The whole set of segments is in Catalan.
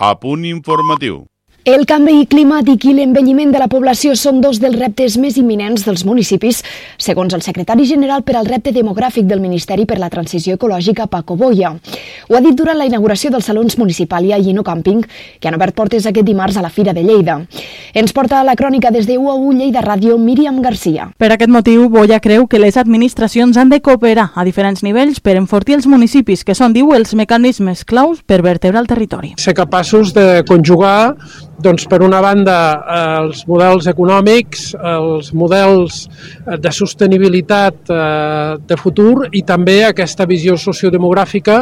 A punt informatiu. El canvi climàtic i l'envelliment de la població són dos dels reptes més imminents dels municipis, segons el secretari general per al repte demogràfic del Ministeri per la Transició Ecològica, Paco Boia. Ho ha dit durant la inauguració dels salons Municipàlia i Ino Camping, que han obert portes aquest dimarts a la Fira de Lleida. Ens porta la crònica des de UAU Lleida Ràdio, Míriam Garcia. Per aquest motiu, Boia creu que les administracions han de cooperar a diferents nivells per enfortir els municipis, que són, diu, els mecanismes claus per vertebrar el territori. Ser capaços de conjugar doncs, per una banda, els models econòmics, els models de sostenibilitat eh, de futur i també aquesta visió sociodemogràfica,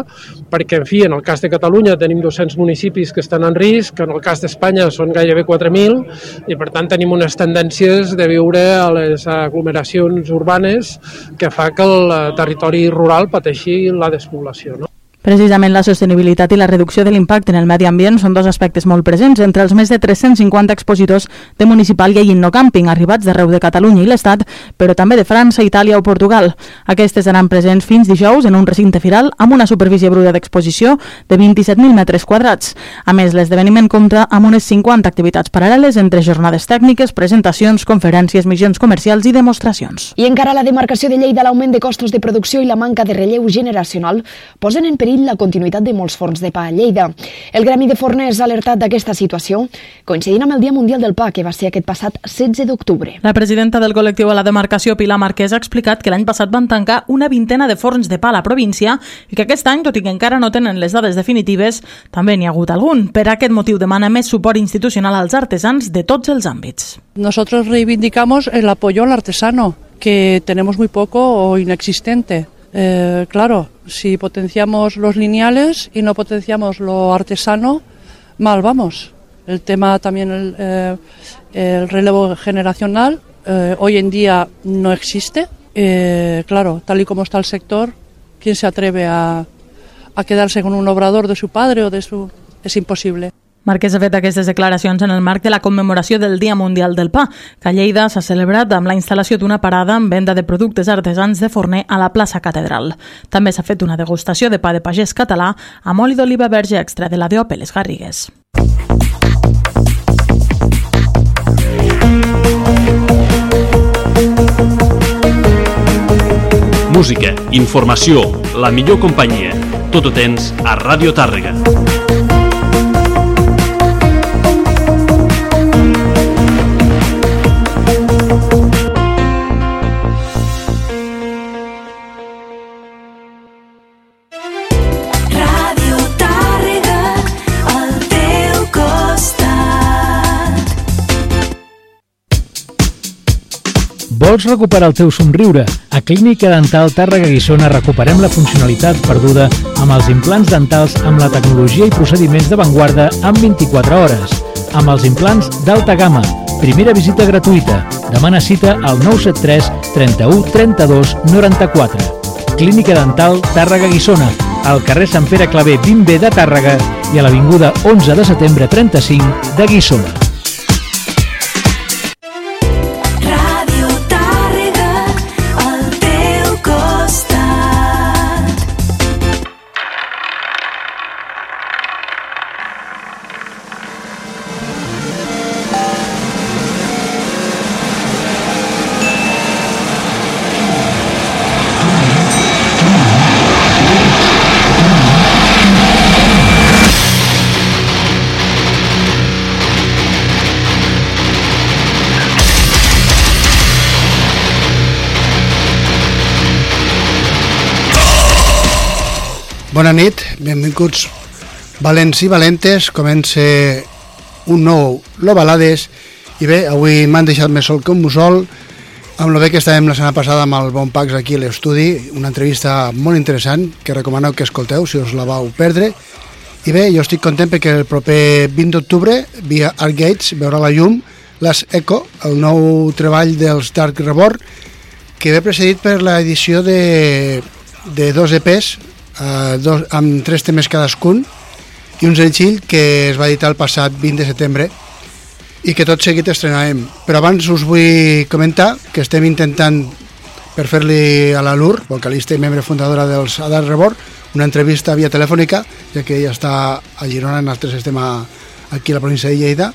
perquè, en fi, en el cas de Catalunya tenim 200 municipis que estan en risc, en el cas d'Espanya són gairebé 4.000 i, per tant, tenim unes tendències de viure a les aglomeracions urbanes que fa que el territori rural pateixi la despoblació. No? Precisament la sostenibilitat i la reducció de l'impacte en el medi ambient són dos aspectes molt presents entre els més de 350 expositors de Municipal i Innocàmping arribats d'arreu de Catalunya i l'Estat, però també de França, Itàlia o Portugal. Aquestes seran presents fins dijous en un recinte firal amb una superfície bruta d'exposició de 27.000 metres quadrats. A més, l'esdeveniment compta amb unes 50 activitats paral·leles entre jornades tècniques, presentacions, conferències, missions comercials i demostracions. I encara la demarcació de Lleida, l'augment de costos de producció i la manca de relleu generacional posen en perill perill la continuïtat de molts forns de pa a Lleida. El Gremi de Forners ha alertat d'aquesta situació, coincidint amb el Dia Mundial del Pa, que va ser aquest passat 16 d'octubre. La presidenta del col·lectiu a la demarcació, Pilar Marquès, ha explicat que l'any passat van tancar una vintena de forns de pa a la província i que aquest any, tot i que encara no tenen les dades definitives, també n'hi ha hagut algun. Per aquest motiu demana més suport institucional als artesans de tots els àmbits. Nosotros reivindicamos el apoyo al artesano, que tenemos muy poco o inexistente. Eh, claro, si potenciamos los lineales y no potenciamos lo artesano, mal vamos. El tema también, el, eh, el relevo generacional, eh, hoy en día no existe. Eh, claro, tal y como está el sector, ¿quién se atreve a quedarse con un obrador de su padre o de su... Es imposible. Marquès ha fet aquestes declaracions en el marc de la commemoració del Dia Mundial del Pa, que a Lleida s'ha celebrat amb la instal·lació d'una parada amb venda de productes artesans de forner a la plaça Catedral. També s'ha fet una degustació de pa de pagès català amb oli d'oliva verge extra de la DOP Les Garrigues. Música, informació, la millor companyia. Tot ho tens a Ràdio Tàrrega. Vols recuperar el teu somriure? A Clínica Dental Tàrrega Guissona recuperem la funcionalitat perduda amb els implants dentals amb la tecnologia i procediments d'avantguarda en 24 hores. Amb els implants d'alta gamma. Primera visita gratuïta. Demana cita al 973 31 32 94. Clínica Dental Tàrrega Guissona, al carrer Sant Pere Clavé 20B de Tàrrega i a l'Avinguda 11 de setembre 35 de Guissona. Bona nit, benvinguts valents i valentes, comença un nou Lo Balades. I bé, avui m'han deixat més sol que un mussol. Amb lo bé que estàvem la setmana passada amb el Bon Pax aquí a l'estudi, una entrevista molt interessant que recomaneu que escolteu si us la vau perdre. I bé, jo estic content perquè el proper 20 d'octubre via Art Gates veurà la llum les Echo, el nou treball dels Dark Reborn que ve precedit per l'edició de, de dos EPs eh, dos, amb tres temes cadascun i un senzill que es va editar el passat 20 de setembre i que tot seguit estrenarem. Però abans us vull comentar que estem intentant per fer-li a la Lur, vocalista i membre fundadora dels Adar Reborn, una entrevista via telefònica, ja que ella està a Girona, nosaltres estem a, aquí a la província de Lleida,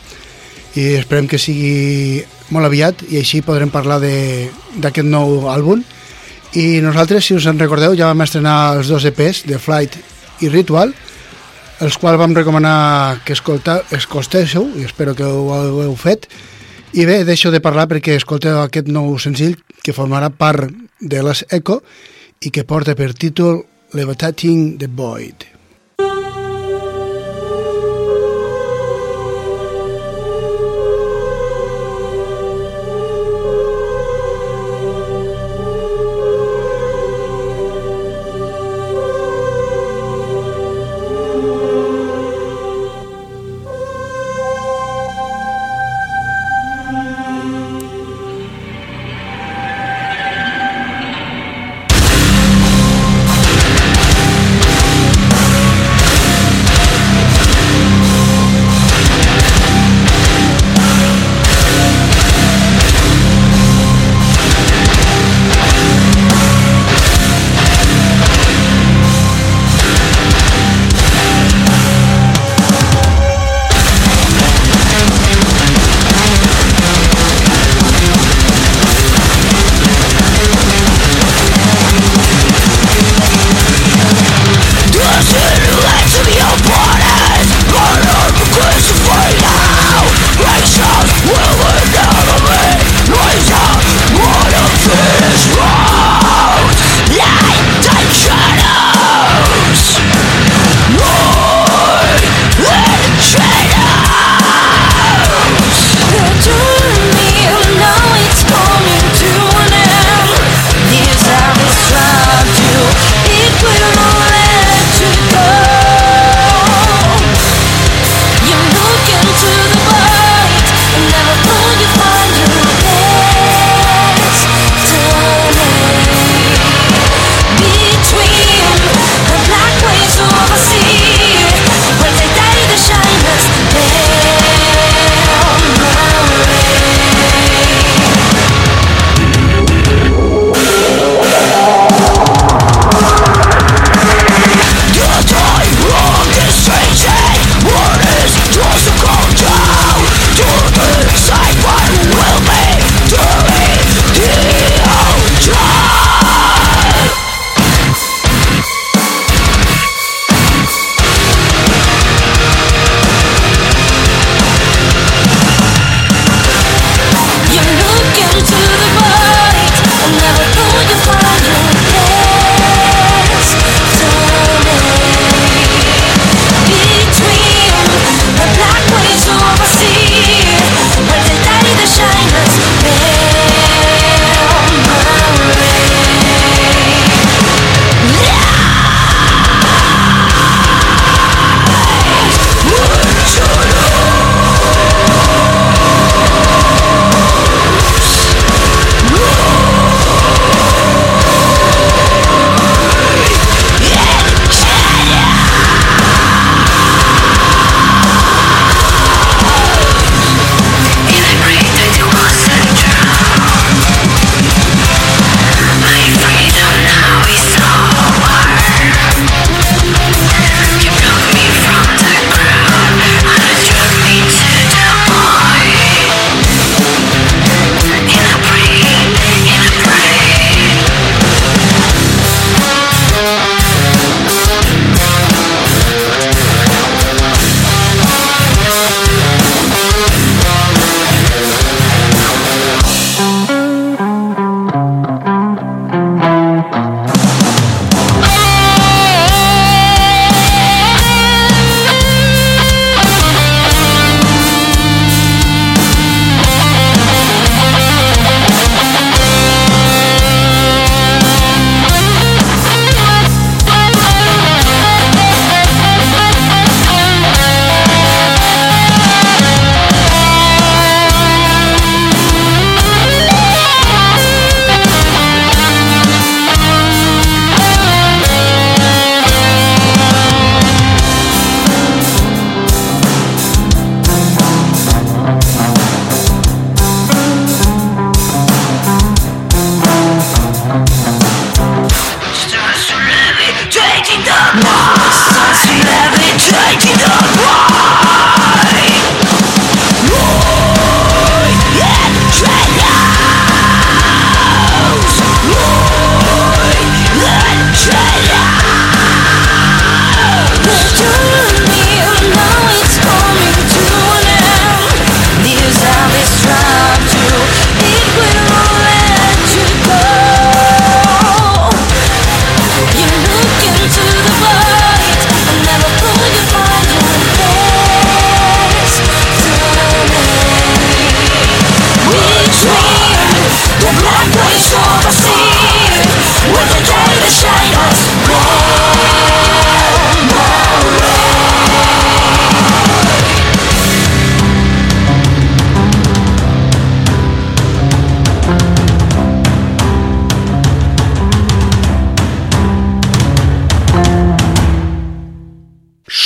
i esperem que sigui molt aviat i així podrem parlar d'aquest nou àlbum. I nosaltres, si us en recordeu, ja vam estrenar els dos EPs, de Flight i Ritual, els quals vam recomanar que escolta, escoltéssiu, i espero que ho hagueu fet. I bé, deixo de parlar perquè escolteu aquest nou senzill que formarà part de les Echo i que porta per títol Levitating the Void.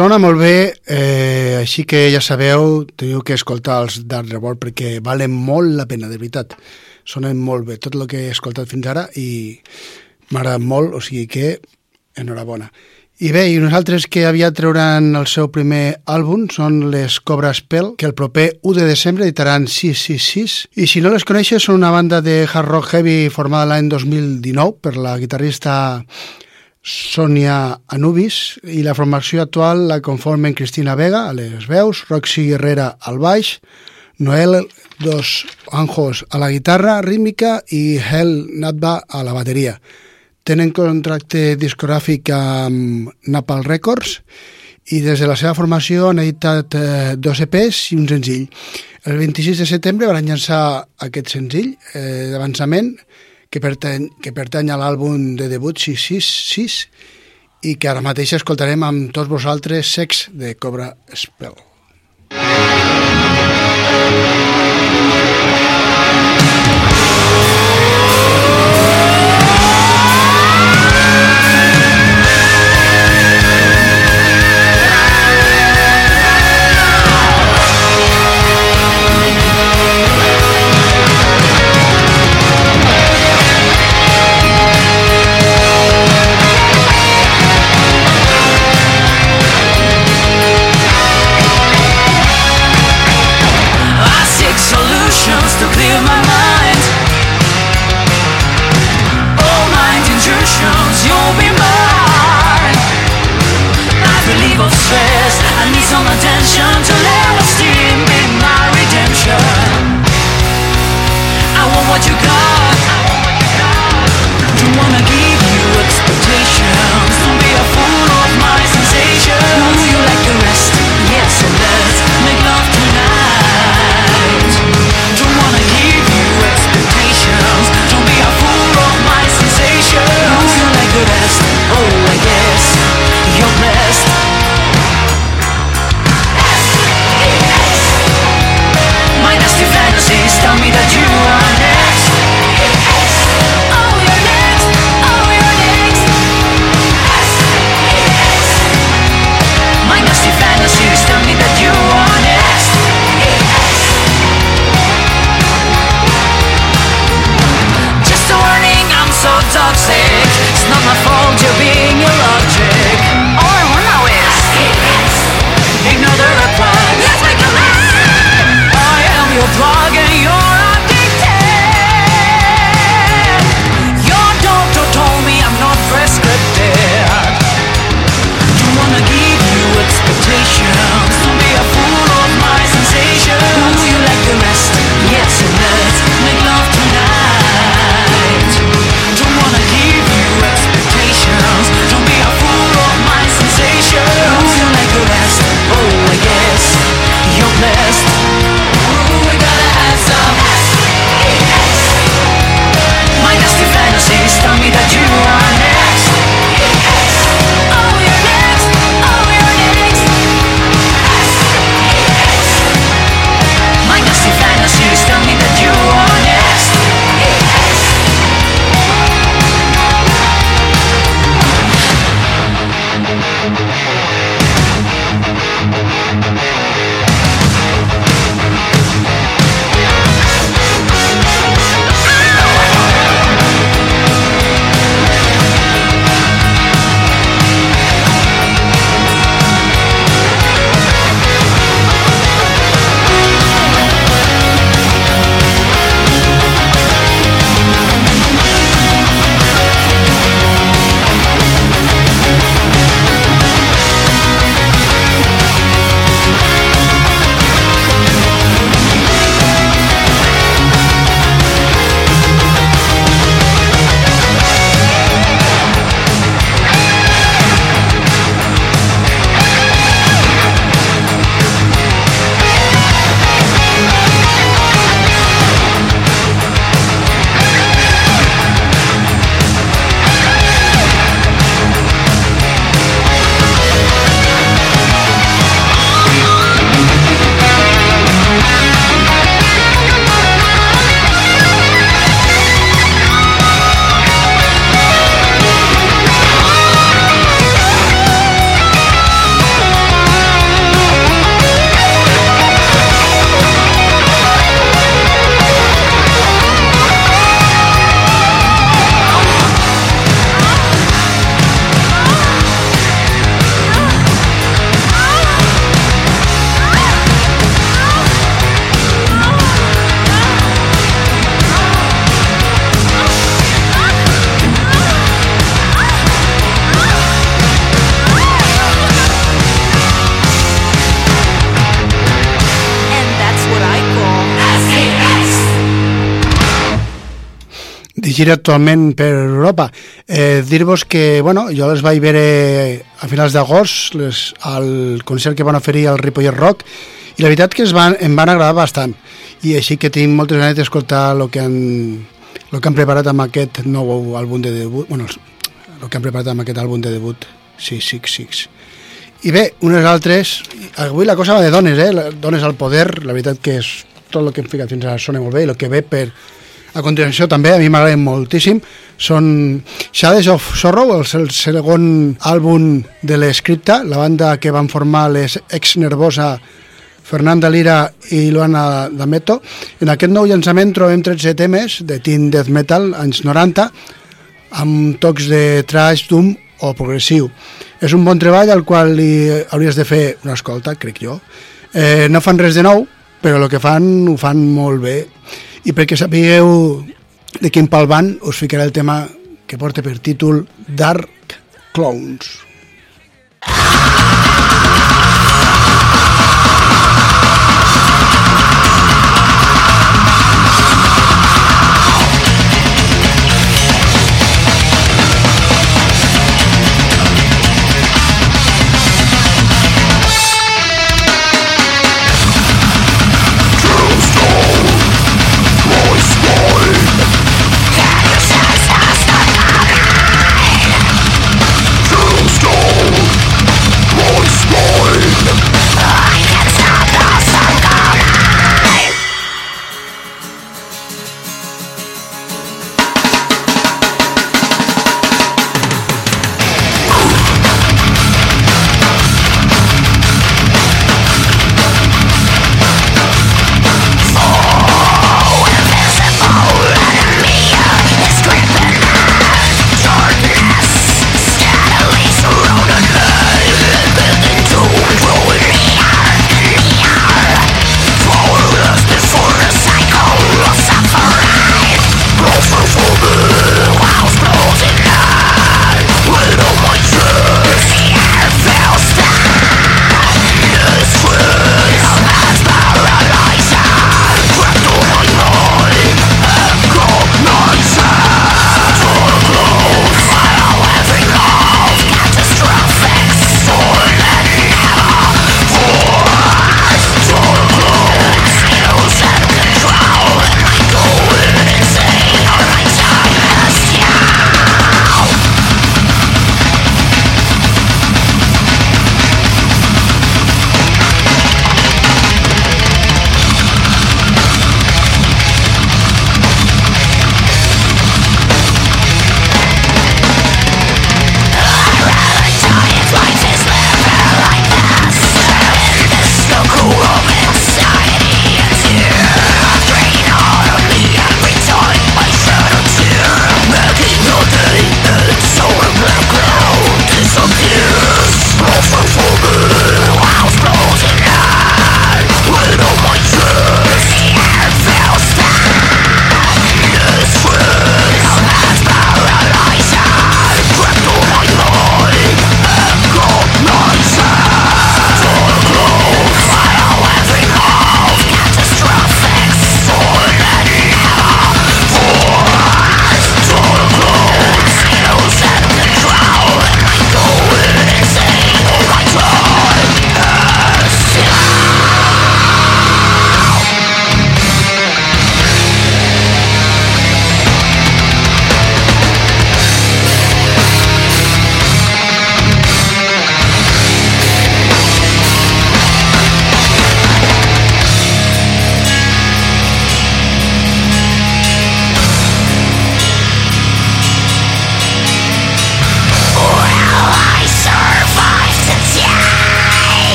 Sona molt bé, eh, així que ja sabeu, teniu que escoltar els Dark Revolt perquè valen molt la pena, de veritat. Sonen molt bé, tot el que he escoltat fins ara i m'agrada molt, o sigui que enhorabona. I bé, i nosaltres que havia treuran el seu primer àlbum són les Cobra Spell, que el proper 1 de desembre editaran 666. I si no les coneixes, són una banda de hard rock heavy formada l'any 2019 per la guitarrista Sonia Anubis i la formació actual la conformen Cristina Vega a les veus, Roxy Guerrera al baix, Noel Dos Anjos a la guitarra rítmica i Hel Natba a la bateria. Tenen contracte discogràfic amb Napal Records i des de la seva formació han editat eh, dos EPs i un senzill. El 26 de setembre van llançar aquest senzill eh, d'avançament que pertany, que pertany a l'àlbum de debut 666 i que ara mateix escoltarem amb tots vosaltres Sex de Cobra Spell. Thank gira actualment per Europa. Eh, Dir-vos que, bueno, jo les vaig veure a finals d'agost al concert que van oferir al Ripollet Rock i la veritat que es van, em van agradar bastant i així que tinc moltes ganes d'escoltar el que han, el que han preparat amb aquest nou àlbum de debut, bueno, el que han preparat amb aquest àlbum de debut, 666. I bé, unes altres, avui la cosa va de dones, eh? Dones al poder, la veritat que és tot el que hem ficat fins ara sona molt bé i el que ve per a continuació també, a mi m'agrada moltíssim, són Shades of Sorrow, el, el segon àlbum de l'Escripta, la banda que van formar les ex-nervosa Fernanda Lira i Luana D'Ameto. En aquest nou llançament trobem 13 temes de teen death metal anys 90 amb tocs de trash, doom o progressiu. És un bon treball al qual li hauries de fer una escolta, crec jo. Eh, no fan res de nou, però el que fan ho fan molt bé. I perquè sapigueu de quin pal van, us ficaré el tema que porta per títol Dark Clowns. Tombstone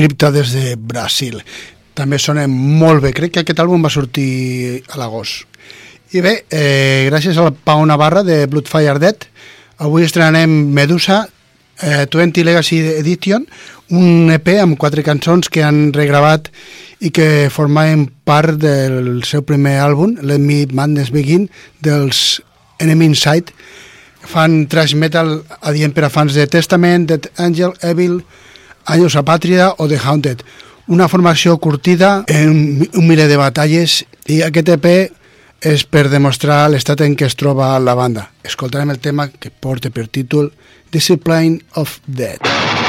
Cripta des de Brasil. També sona molt bé, crec que aquest àlbum va sortir a l'agost. I bé, eh, gràcies al Pau Navarra de Bloodfire Dead, avui estrenem Medusa eh, 20 Legacy Edition, un EP amb quatre cançons que han regravat i que formaven part del seu primer àlbum, Let Me Madness Begin, dels Enemy Inside. Fan thrash metal adient per a fans de Testament, Dead Angel, Evil, Años a Pàtria o The Haunted. Una formació curtida en un miler de batalles i aquest EP és per demostrar l'estat en què es troba la banda. Escoltarem el tema que porta per títol Discipline of Death.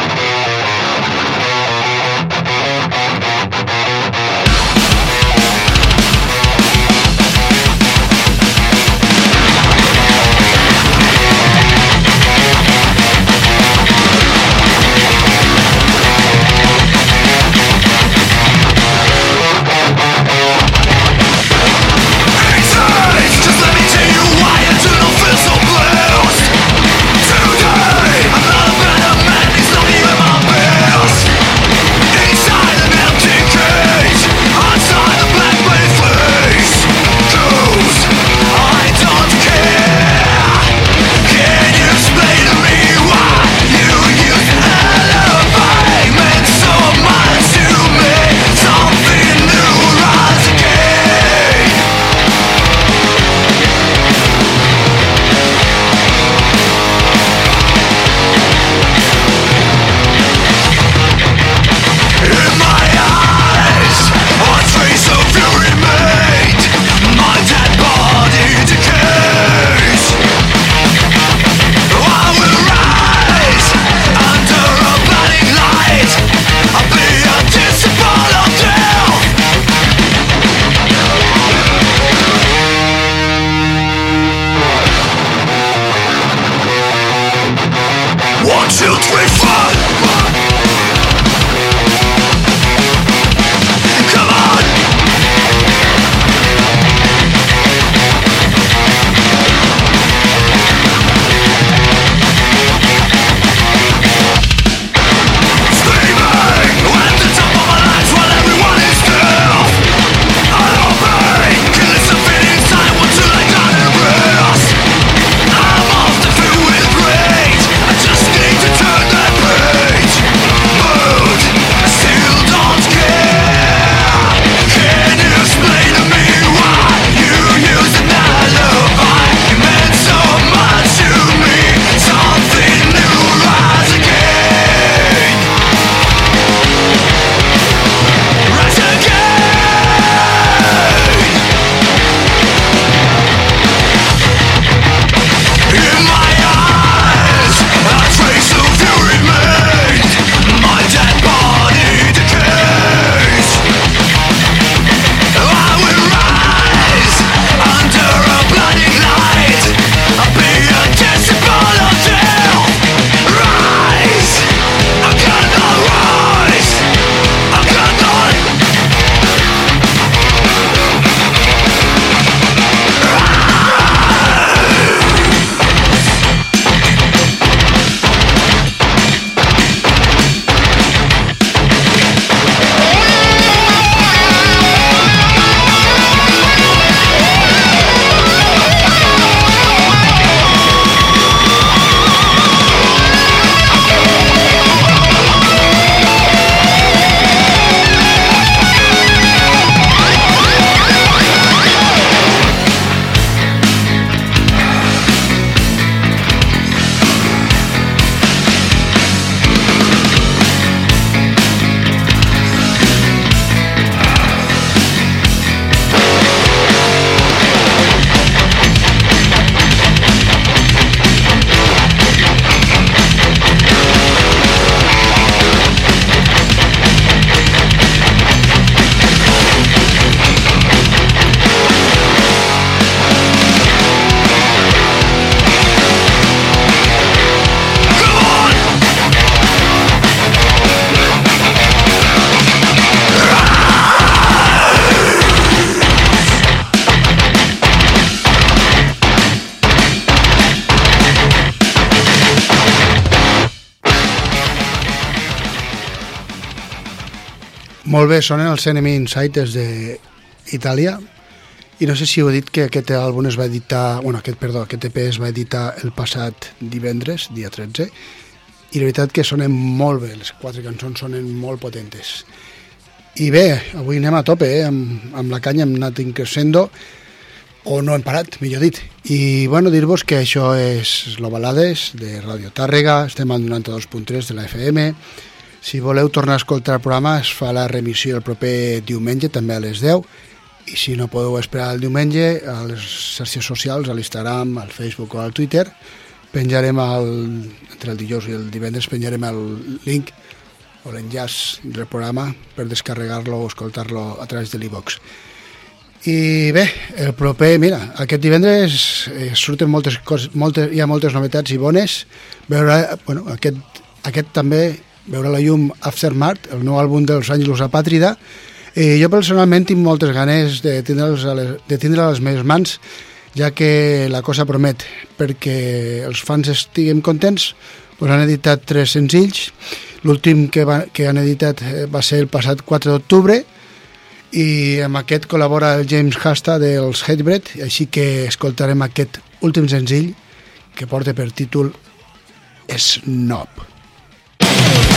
Bé, sonen els Enemy Inside des d'Itàlia i no sé si heu dit que aquest àlbum es va editar, bueno, aquest, perdó, aquest EP es va editar el passat divendres, dia 13, i la veritat que sonen molt bé, les quatre cançons sonen molt potentes. I bé, avui anem a tope, eh? amb, amb la canya hem anat increscendo, o no hem parat, millor dit. I bueno, dir-vos que això és Lo Balades de Radio Tàrrega, estem al 92.3 de la FM. Si voleu tornar a escoltar el programa, es fa la remissió el proper diumenge, també a les 10, i si no podeu esperar el diumenge, a les xarxes socials, a l'Instagram, al Facebook o al Twitter, penjarem el, entre el dijous i el divendres penjarem el link o l'enllaç del programa per descarregar-lo o escoltar-lo a través de l'e-box. I bé, el proper, mira, aquest divendres eh, surten moltes coses, moltes, hi ha moltes novetats i bones. Veure, bueno, aquest, aquest també veure la llum Aftermath, el nou àlbum dels Àngelus Apàtrida. Eh, jo personalment tinc moltes ganes de tindre'ls a les, de tindre a les meves mans, ja que la cosa promet, perquè els fans estiguem contents, doncs han editat tres senzills. L'últim que, va, que han editat eh, va ser el passat 4 d'octubre, i amb aquest col·labora el James Hasta dels Hatebreed, així que escoltarem aquest últim senzill que porta per títol Snob. Something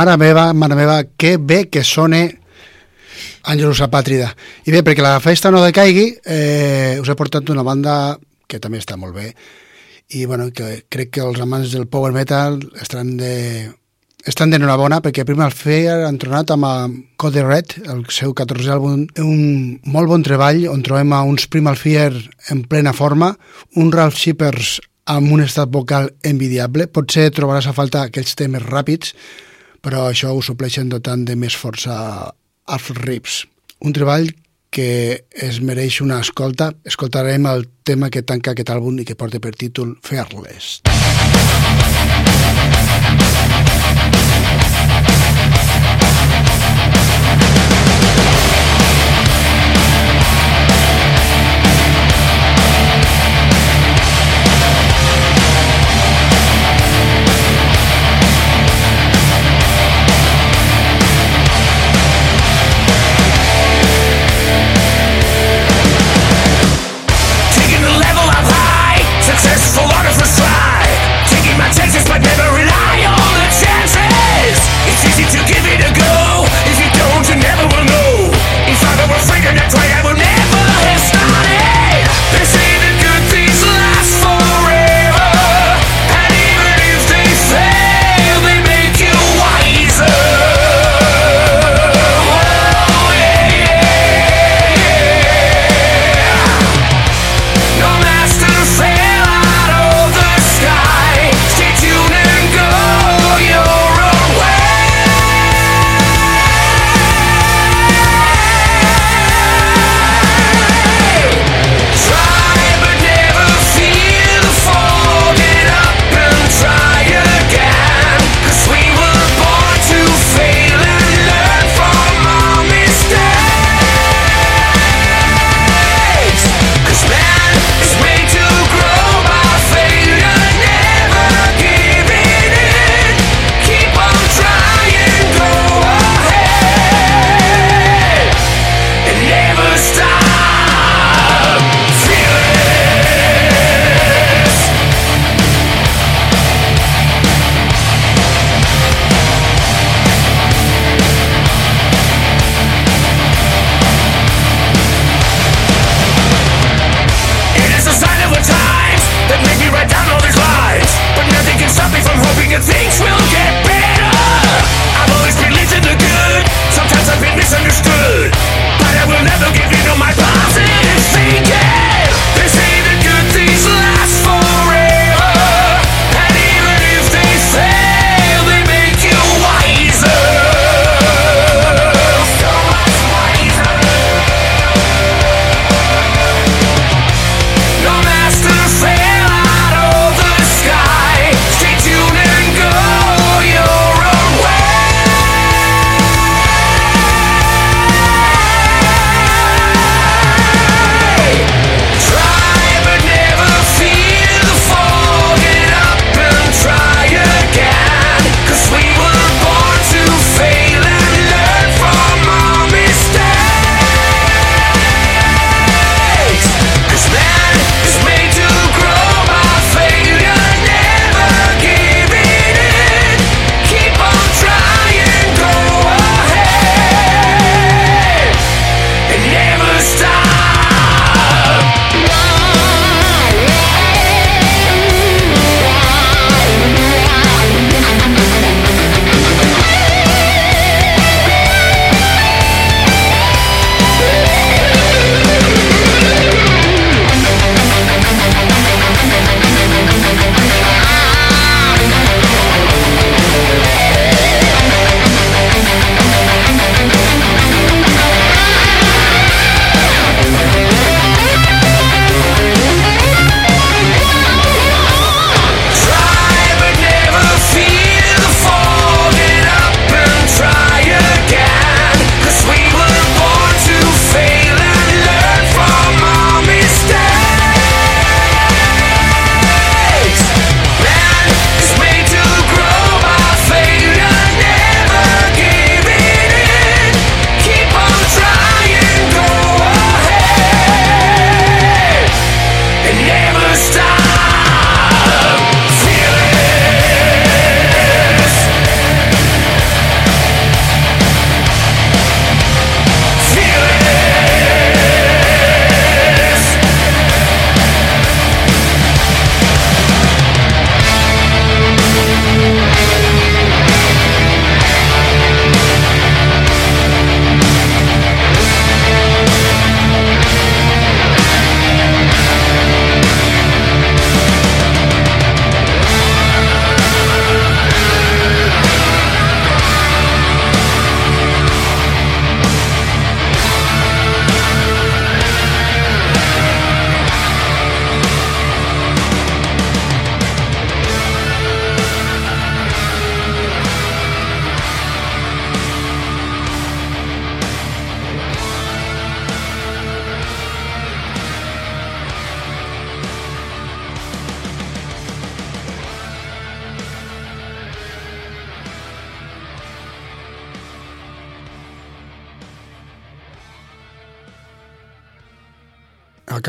Mare meva, mare meva, que bé que sone Àngelus Apàtrida. I bé, perquè la festa no decaigui, eh, us he portat una banda que també està molt bé i bueno, que crec que els amants del power metal estan de, estan d'enhorabona perquè Primal Fear han tornat amb Code Red, el seu 14è àlbum, un molt bon treball on trobem a uns Primal Fear en plena forma, un Ralph Shippers amb un estat vocal envidiable. Potser trobaràs a falta aquells temes ràpids, però això ho supleixen dotant de més força als riffs. Un treball que es mereix una escolta. Escoltarem el tema que tanca aquest àlbum i que porta per títol Fearless. Taking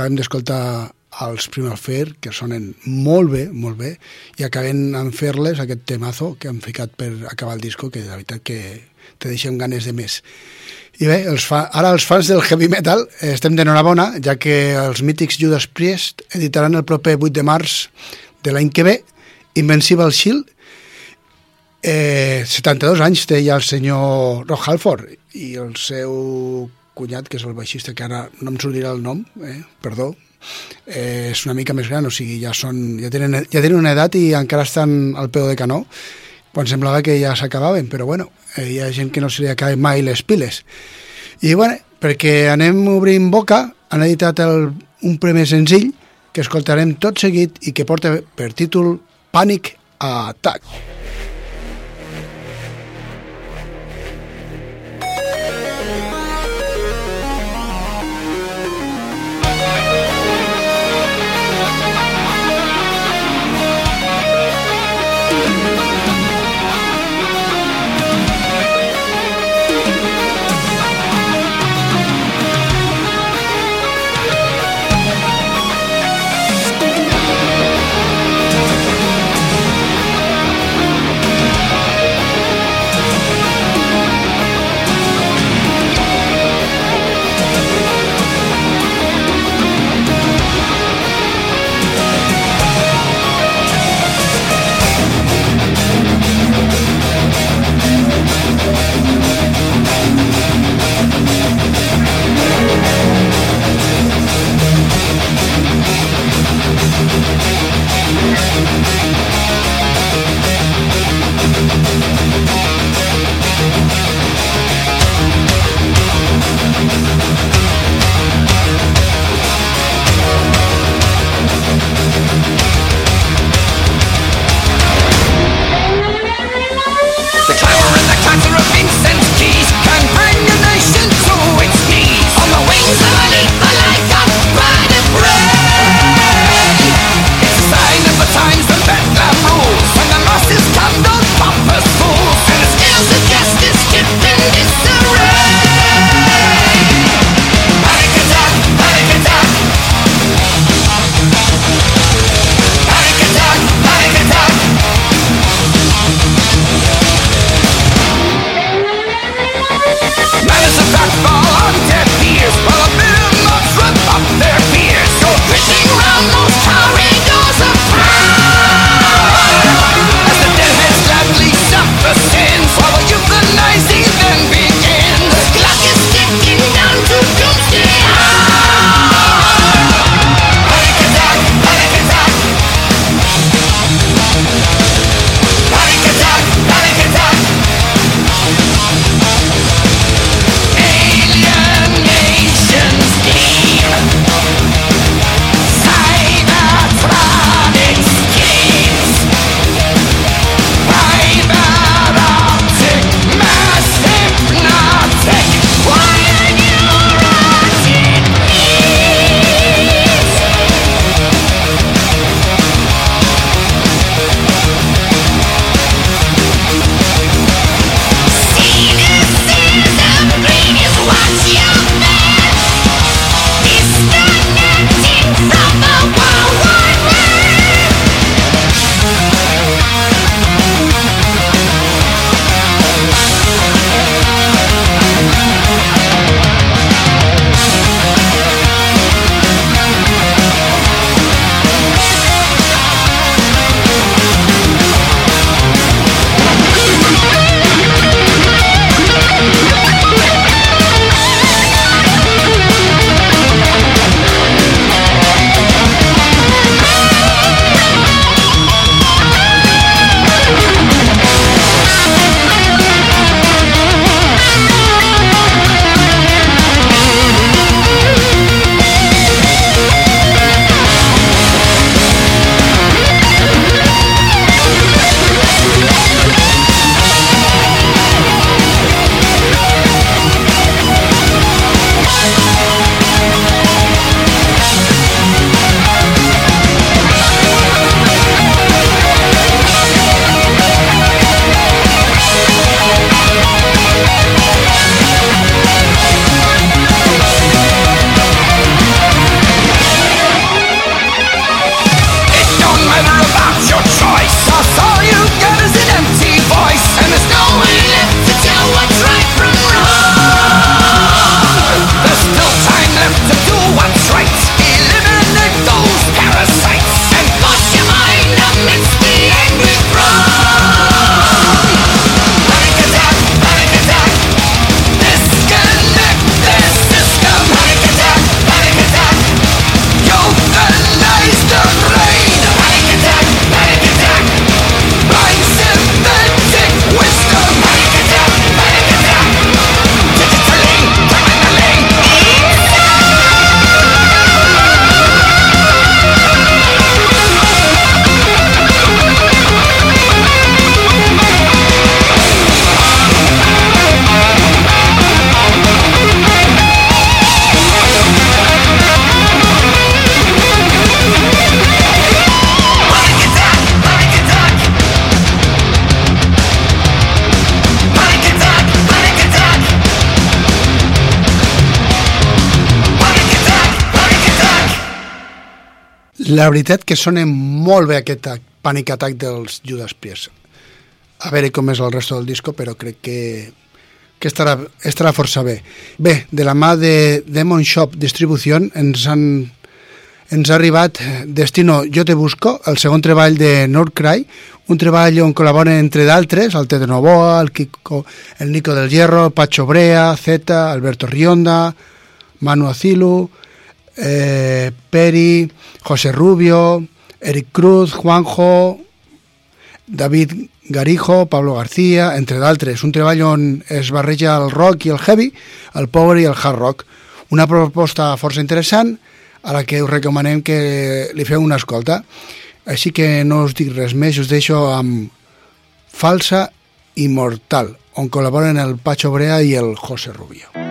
acabem d'escoltar els Primal Fair, que sonen molt bé, molt bé, i acabem en fer-les aquest temazo que han ficat per acabar el disco, que de veritat que te deixem ganes de més. I bé, els fa... ara els fans del heavy metal eh, estem d'enhorabona, ja que els mítics Judas Priest editaran el proper 8 de març de l'any que ve Invincible Shield, Eh, 72 anys té ja el senyor Rock Halford i el seu cunyat, que és el baixista, que ara no em sortirà el nom, eh, perdó, eh, és una mica més gran, o sigui, ja, són, ja, tenen, ja tenen una edat i encara estan al peu de canó, quan semblava que ja s'acabaven, però bueno, eh, hi ha gent que no se li acaben mai les piles. I bueno, perquè anem obrint boca, han editat el, un primer senzill que escoltarem tot seguit i que porta per títol Panic Attack. La veritat que sona molt bé aquest Panic Attack dels Judas Priest. A veure com és el resto del disco, però crec que, que estarà, estarà força bé. Bé, de la mà de Demon Shop Distribución ens han ens ha arribat eh, Destino Jo te busco, el segon treball de Nordcry, un treball on col·laboren entre d'altres, el Tede Novoa, el, Kiko, el Nico del Hierro, Pacho Brea, Zeta, Alberto Rionda, Manu Acilu, eh, Peri, José Rubio, Eric Cruz, Juanjo, David Garijo, Pablo García, entre d'altres. Un treball on es barreja el rock i el heavy, el power i el hard rock. Una proposta força interessant a la que us recomanem que li feu una escolta. Així que no us dic res més, us deixo amb Falsa i Mortal, on col·laboren el Pacho Brea i el José Rubio.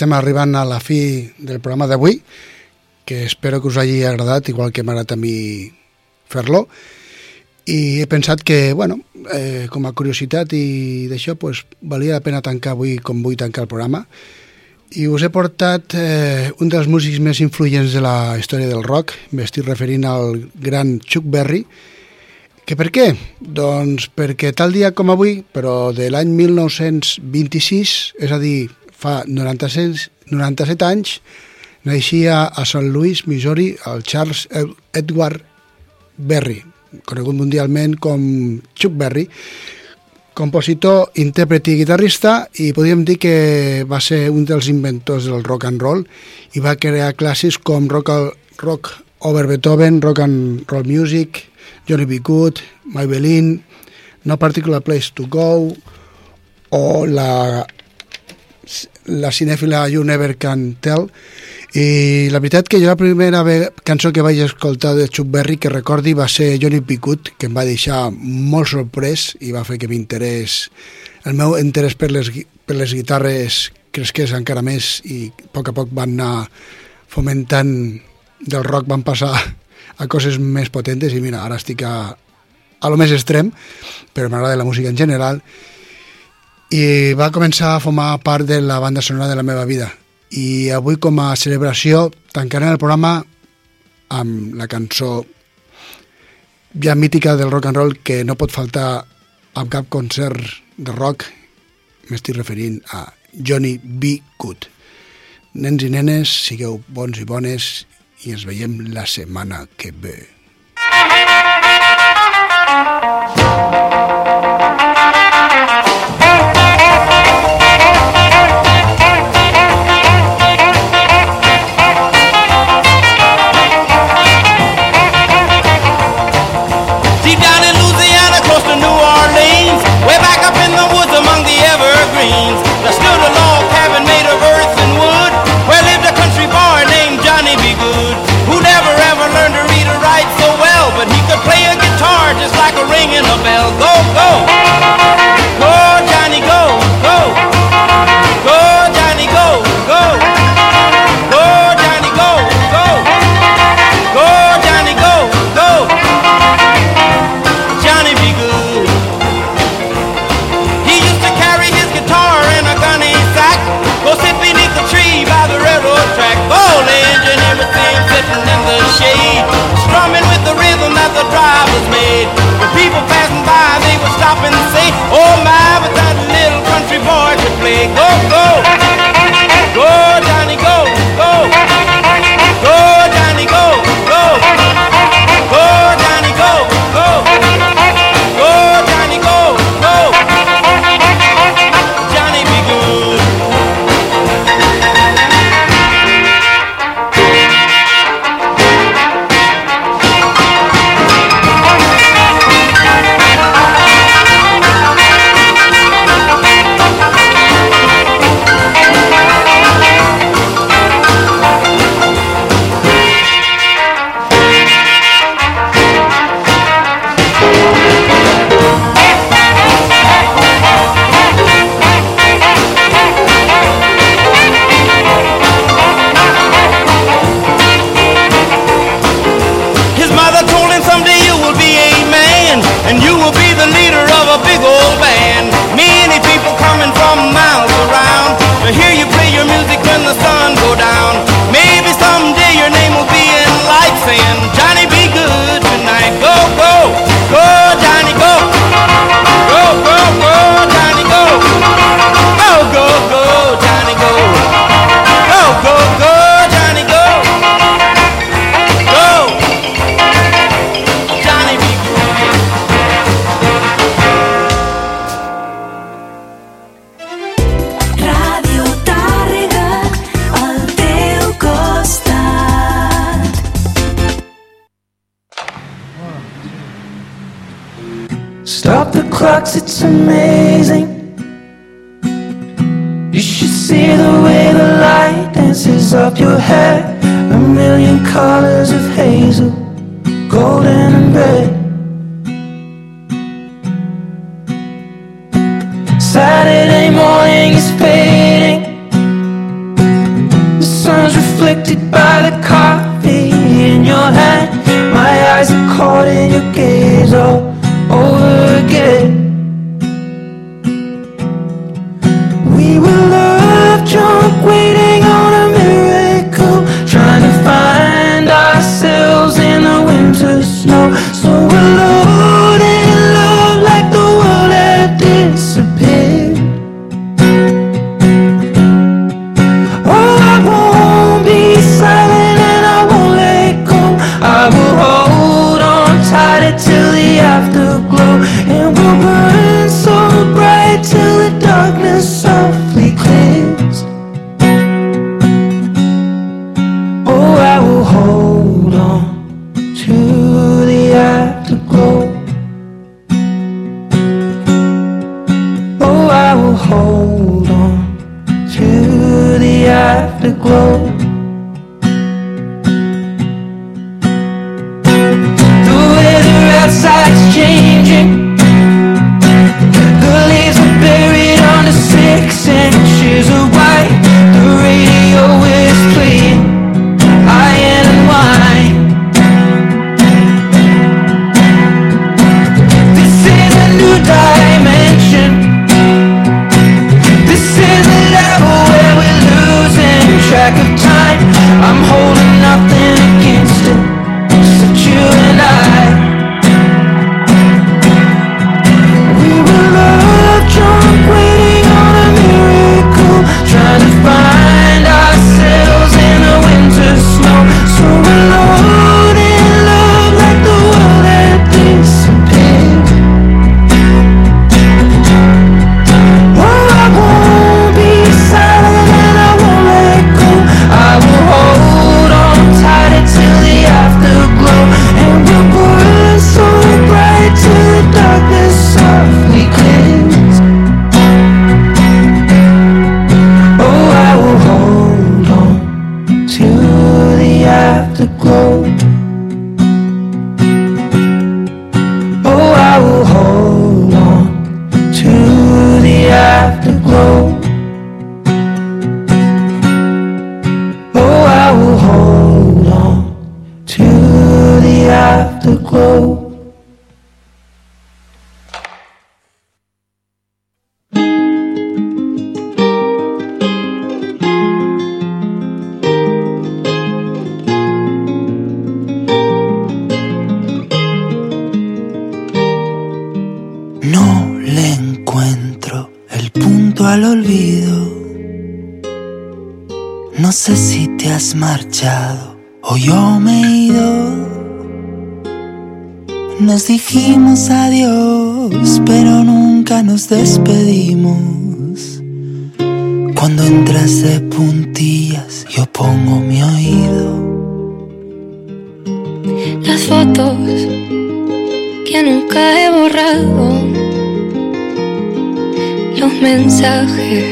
Estem arribant a la fi del programa d'avui, que espero que us hagi agradat, igual que m'ha agradat a mi fer-lo. I he pensat que, bueno, eh, com a curiositat i d'això, pues, valia la pena tancar avui com vull tancar el programa. I us he portat eh, un dels músics més influents de la història del rock, m'estic referint al gran Chuck Berry, que per què? Doncs perquè tal dia com avui, però de l'any 1926, és a dir, fa 97, 97 anys, naixia a Sant Louis, Missouri, el Charles Edward Berry, conegut mundialment com Chuck Berry, compositor, intèrpret i guitarrista i podríem dir que va ser un dels inventors del rock and roll i va crear classes com rock, rock over Beethoven, rock and roll music, Johnny B. Good, Maybelline, No Particular Place to Go o la, la cinèfila You Never Can Tell i la veritat que jo la primera cançó que vaig escoltar de Chuck Berry que recordi va ser Johnny. Good que em va deixar molt sorprès i va fer que m'interès el meu interès per les, per les guitarres cresqués encara més i a poc a poc van anar fomentant del rock van passar a coses més potentes i mira, ara estic a, a lo més extrem, però m'agrada la música en general i va començar a formar part de la banda sonora de la meva vida i avui com a celebració tancarem el programa amb la cançó ja mítica del rock and roll que no pot faltar en cap concert de rock m'estic referint a Johnny B. Good nens i nenes, sigueu bons i bones i ens veiem la setmana que ve. puntillas, yo pongo mi oído. Las fotos que nunca he borrado, los mensajes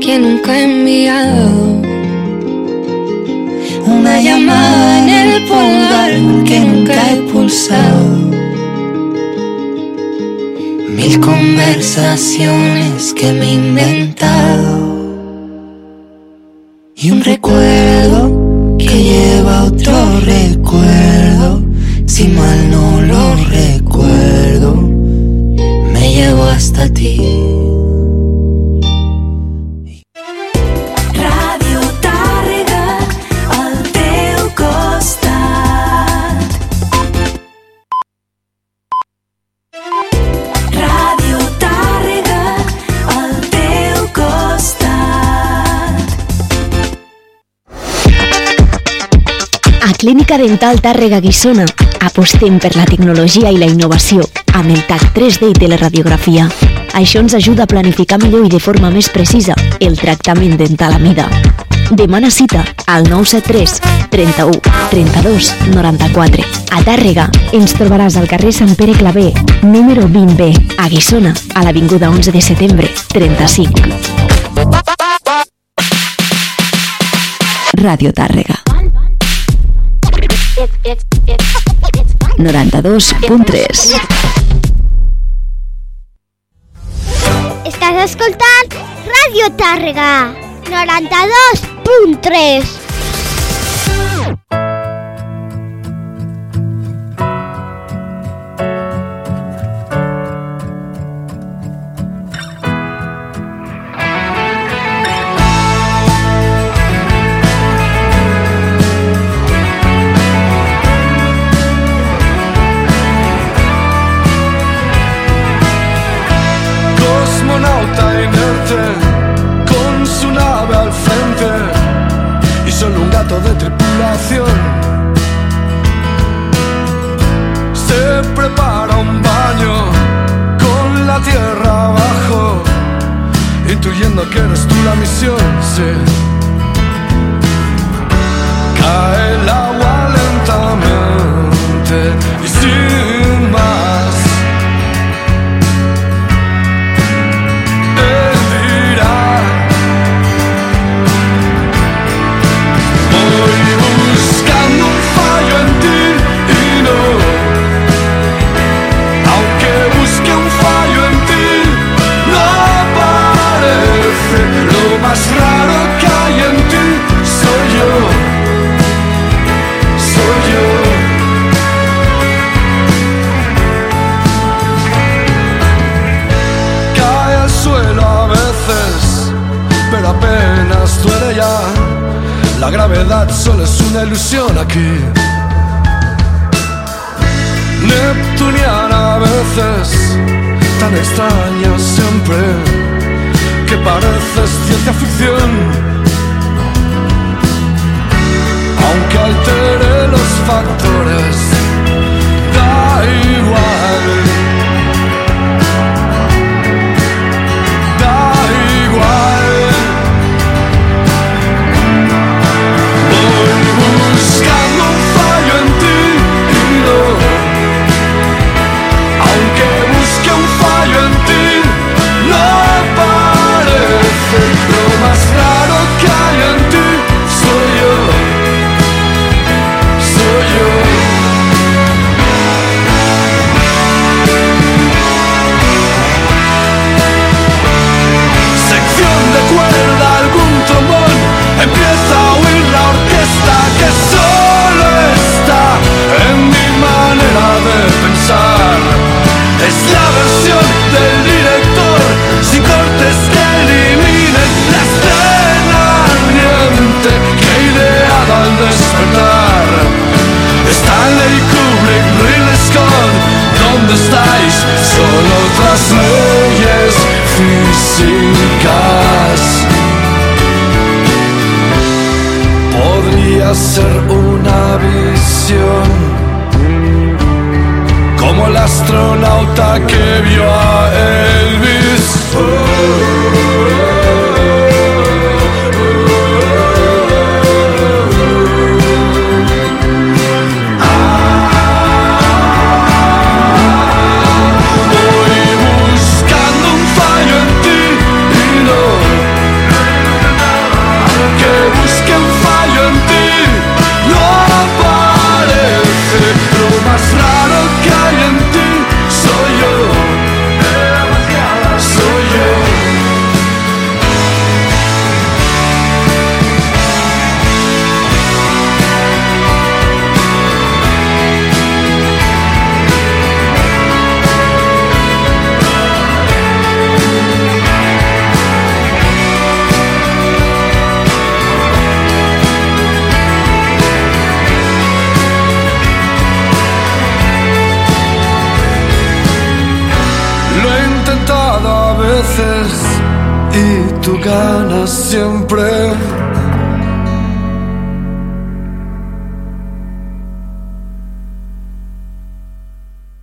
que nunca he enviado. Una llamada en el pulgar que nunca he pulsado. Mil conversaciones que me he inventado. Y un recuerdo que lleva otro recuerdo, si mal no lo recuerdo, me llevo hasta ti. Clínica Dental Tàrrega Guissona. Apostem per la tecnologia i la innovació amb el TAC 3D i teleradiografia. Això ens ajuda a planificar millor i de forma més precisa el tractament dental a mida. Demana cita al 973 31 32 94. A Tàrrega ens trobaràs al carrer Sant Pere Clavé, número 20B, a Guissona, a l'Avinguda 11 de setembre, 35. Radio Tàrrega. 92.3 Estàs escoltant Radio Tàrrega 92.3